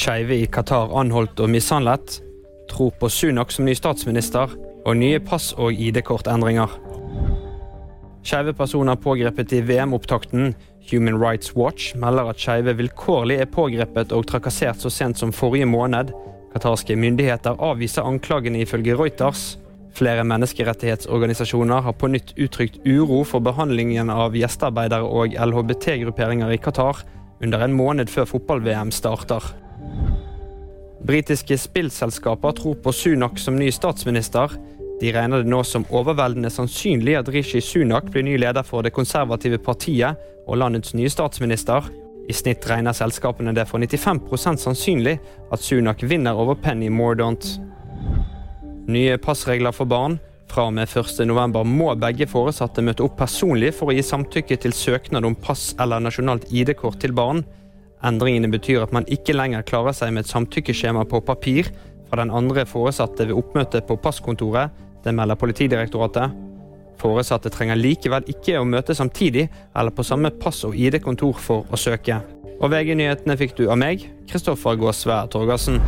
Skeive i Qatar anholdt og mishandlet. Tro på Sunak som ny statsminister. Og nye pass- og ID-kortendringer. Skeive personer pågrepet i VM-opptakten. Human Rights Watch melder at skeive vilkårlig er pågrepet og trakassert så sent som forrige måned. Qatarske myndigheter avviser anklagene ifølge Reuters. Flere menneskerettighetsorganisasjoner har på nytt uttrykt uro for behandlingen av gjestearbeidere og LHBT-grupperinger i Qatar under en måned før fotball-VM starter. Britiske spillselskaper tror på Sunak som ny statsminister. De regner det nå som overveldende sannsynlig at Rishi Sunak blir ny leder for det konservative partiet og landets nye statsminister. I snitt regner selskapene det for 95% sannsynlig at Sunak vinner over Penny Mordaunt. Nye passregler for barn. Fra og med 1.11 må begge foresatte møte opp personlig for å gi samtykke til søknad om pass eller nasjonalt ID-kort til barn. Endringene betyr at man ikke lenger klarer seg med et samtykkeskjema på papir fra den andre foresatte ved oppmøte på passkontoret. Det melder Politidirektoratet. Foresatte trenger likevel ikke å møte samtidig eller på samme pass- og ID-kontor for å søke. Og VG-nyhetene fikk du av meg, Kristoffer Gåsvær Torgersen.